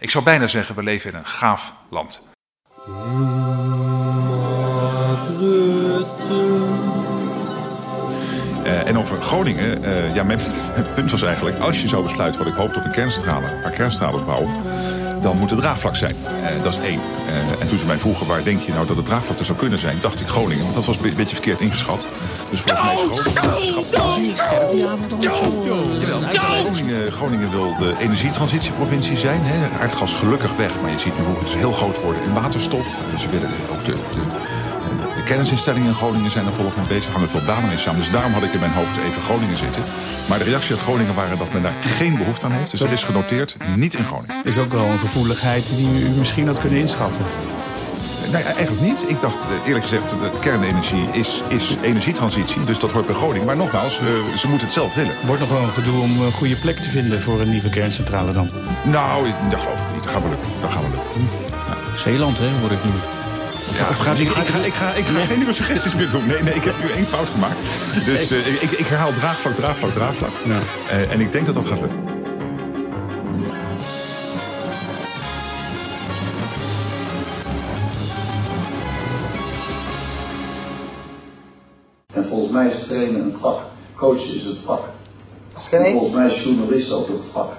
Ik zou bijna zeggen, we leven in een gaaf land. Uh, en over Groningen, uh, ja, mijn, mijn, punt was eigenlijk... als je zou besluiten, wat ik hoop op een kernstralen, een paar kernstralen bouwen... dan moet het draagvlak zijn. Uh, dat is één. en toen ze mij vroegen, waar denk je nou dat het draagvlak er zou kunnen zijn... dacht ik Groningen, want dat was een beetje verkeerd ingeschat. Dus volgens mij is Groningen... Groningen wil de energietransitieprovincie zijn. Hè. Aardgas gelukkig weg, maar je ziet nu hoe het heel groot wordt in waterstof. Ze willen ook de, de de kennisinstellingen in Groningen zijn er volop mee bezig. Hangen veel banen mee samen. Dus daarom had ik in mijn hoofd even Groningen zitten. Maar de reactie uit Groningen waren dat men daar geen behoefte aan heeft. Dus er is genoteerd, niet in Groningen. Is ook wel een gevoeligheid die u misschien had kunnen inschatten. Nee, eigenlijk niet. Ik dacht eerlijk gezegd, de kernenergie is, is energietransitie. Dus dat hoort bij Groningen. Maar nogmaals, ze moeten het zelf willen. Wordt nog wel een gedoe om een goede plek te vinden voor een nieuwe kerncentrale dan? Nou, dat geloof ik niet. Dat gaat wel lukken. Dat gaan we lukken. Ja. Zeeland, hè, hoor ik nu. Of, ja, of gaat, ik, ga, ik, ga, ik, ga, ik ga geen nieuwe suggesties meer doen. Nee, nee, ik heb nu één fout gemaakt. Dus uh, ik, ik, herhaal draagvlak, draagvlak, draagvlak. Ja. Uh, en ik denk dat dat gaat lukken. En volgens mij is trainen een vak. Coachen is het vak. En volgens mij is journalist ook een vak.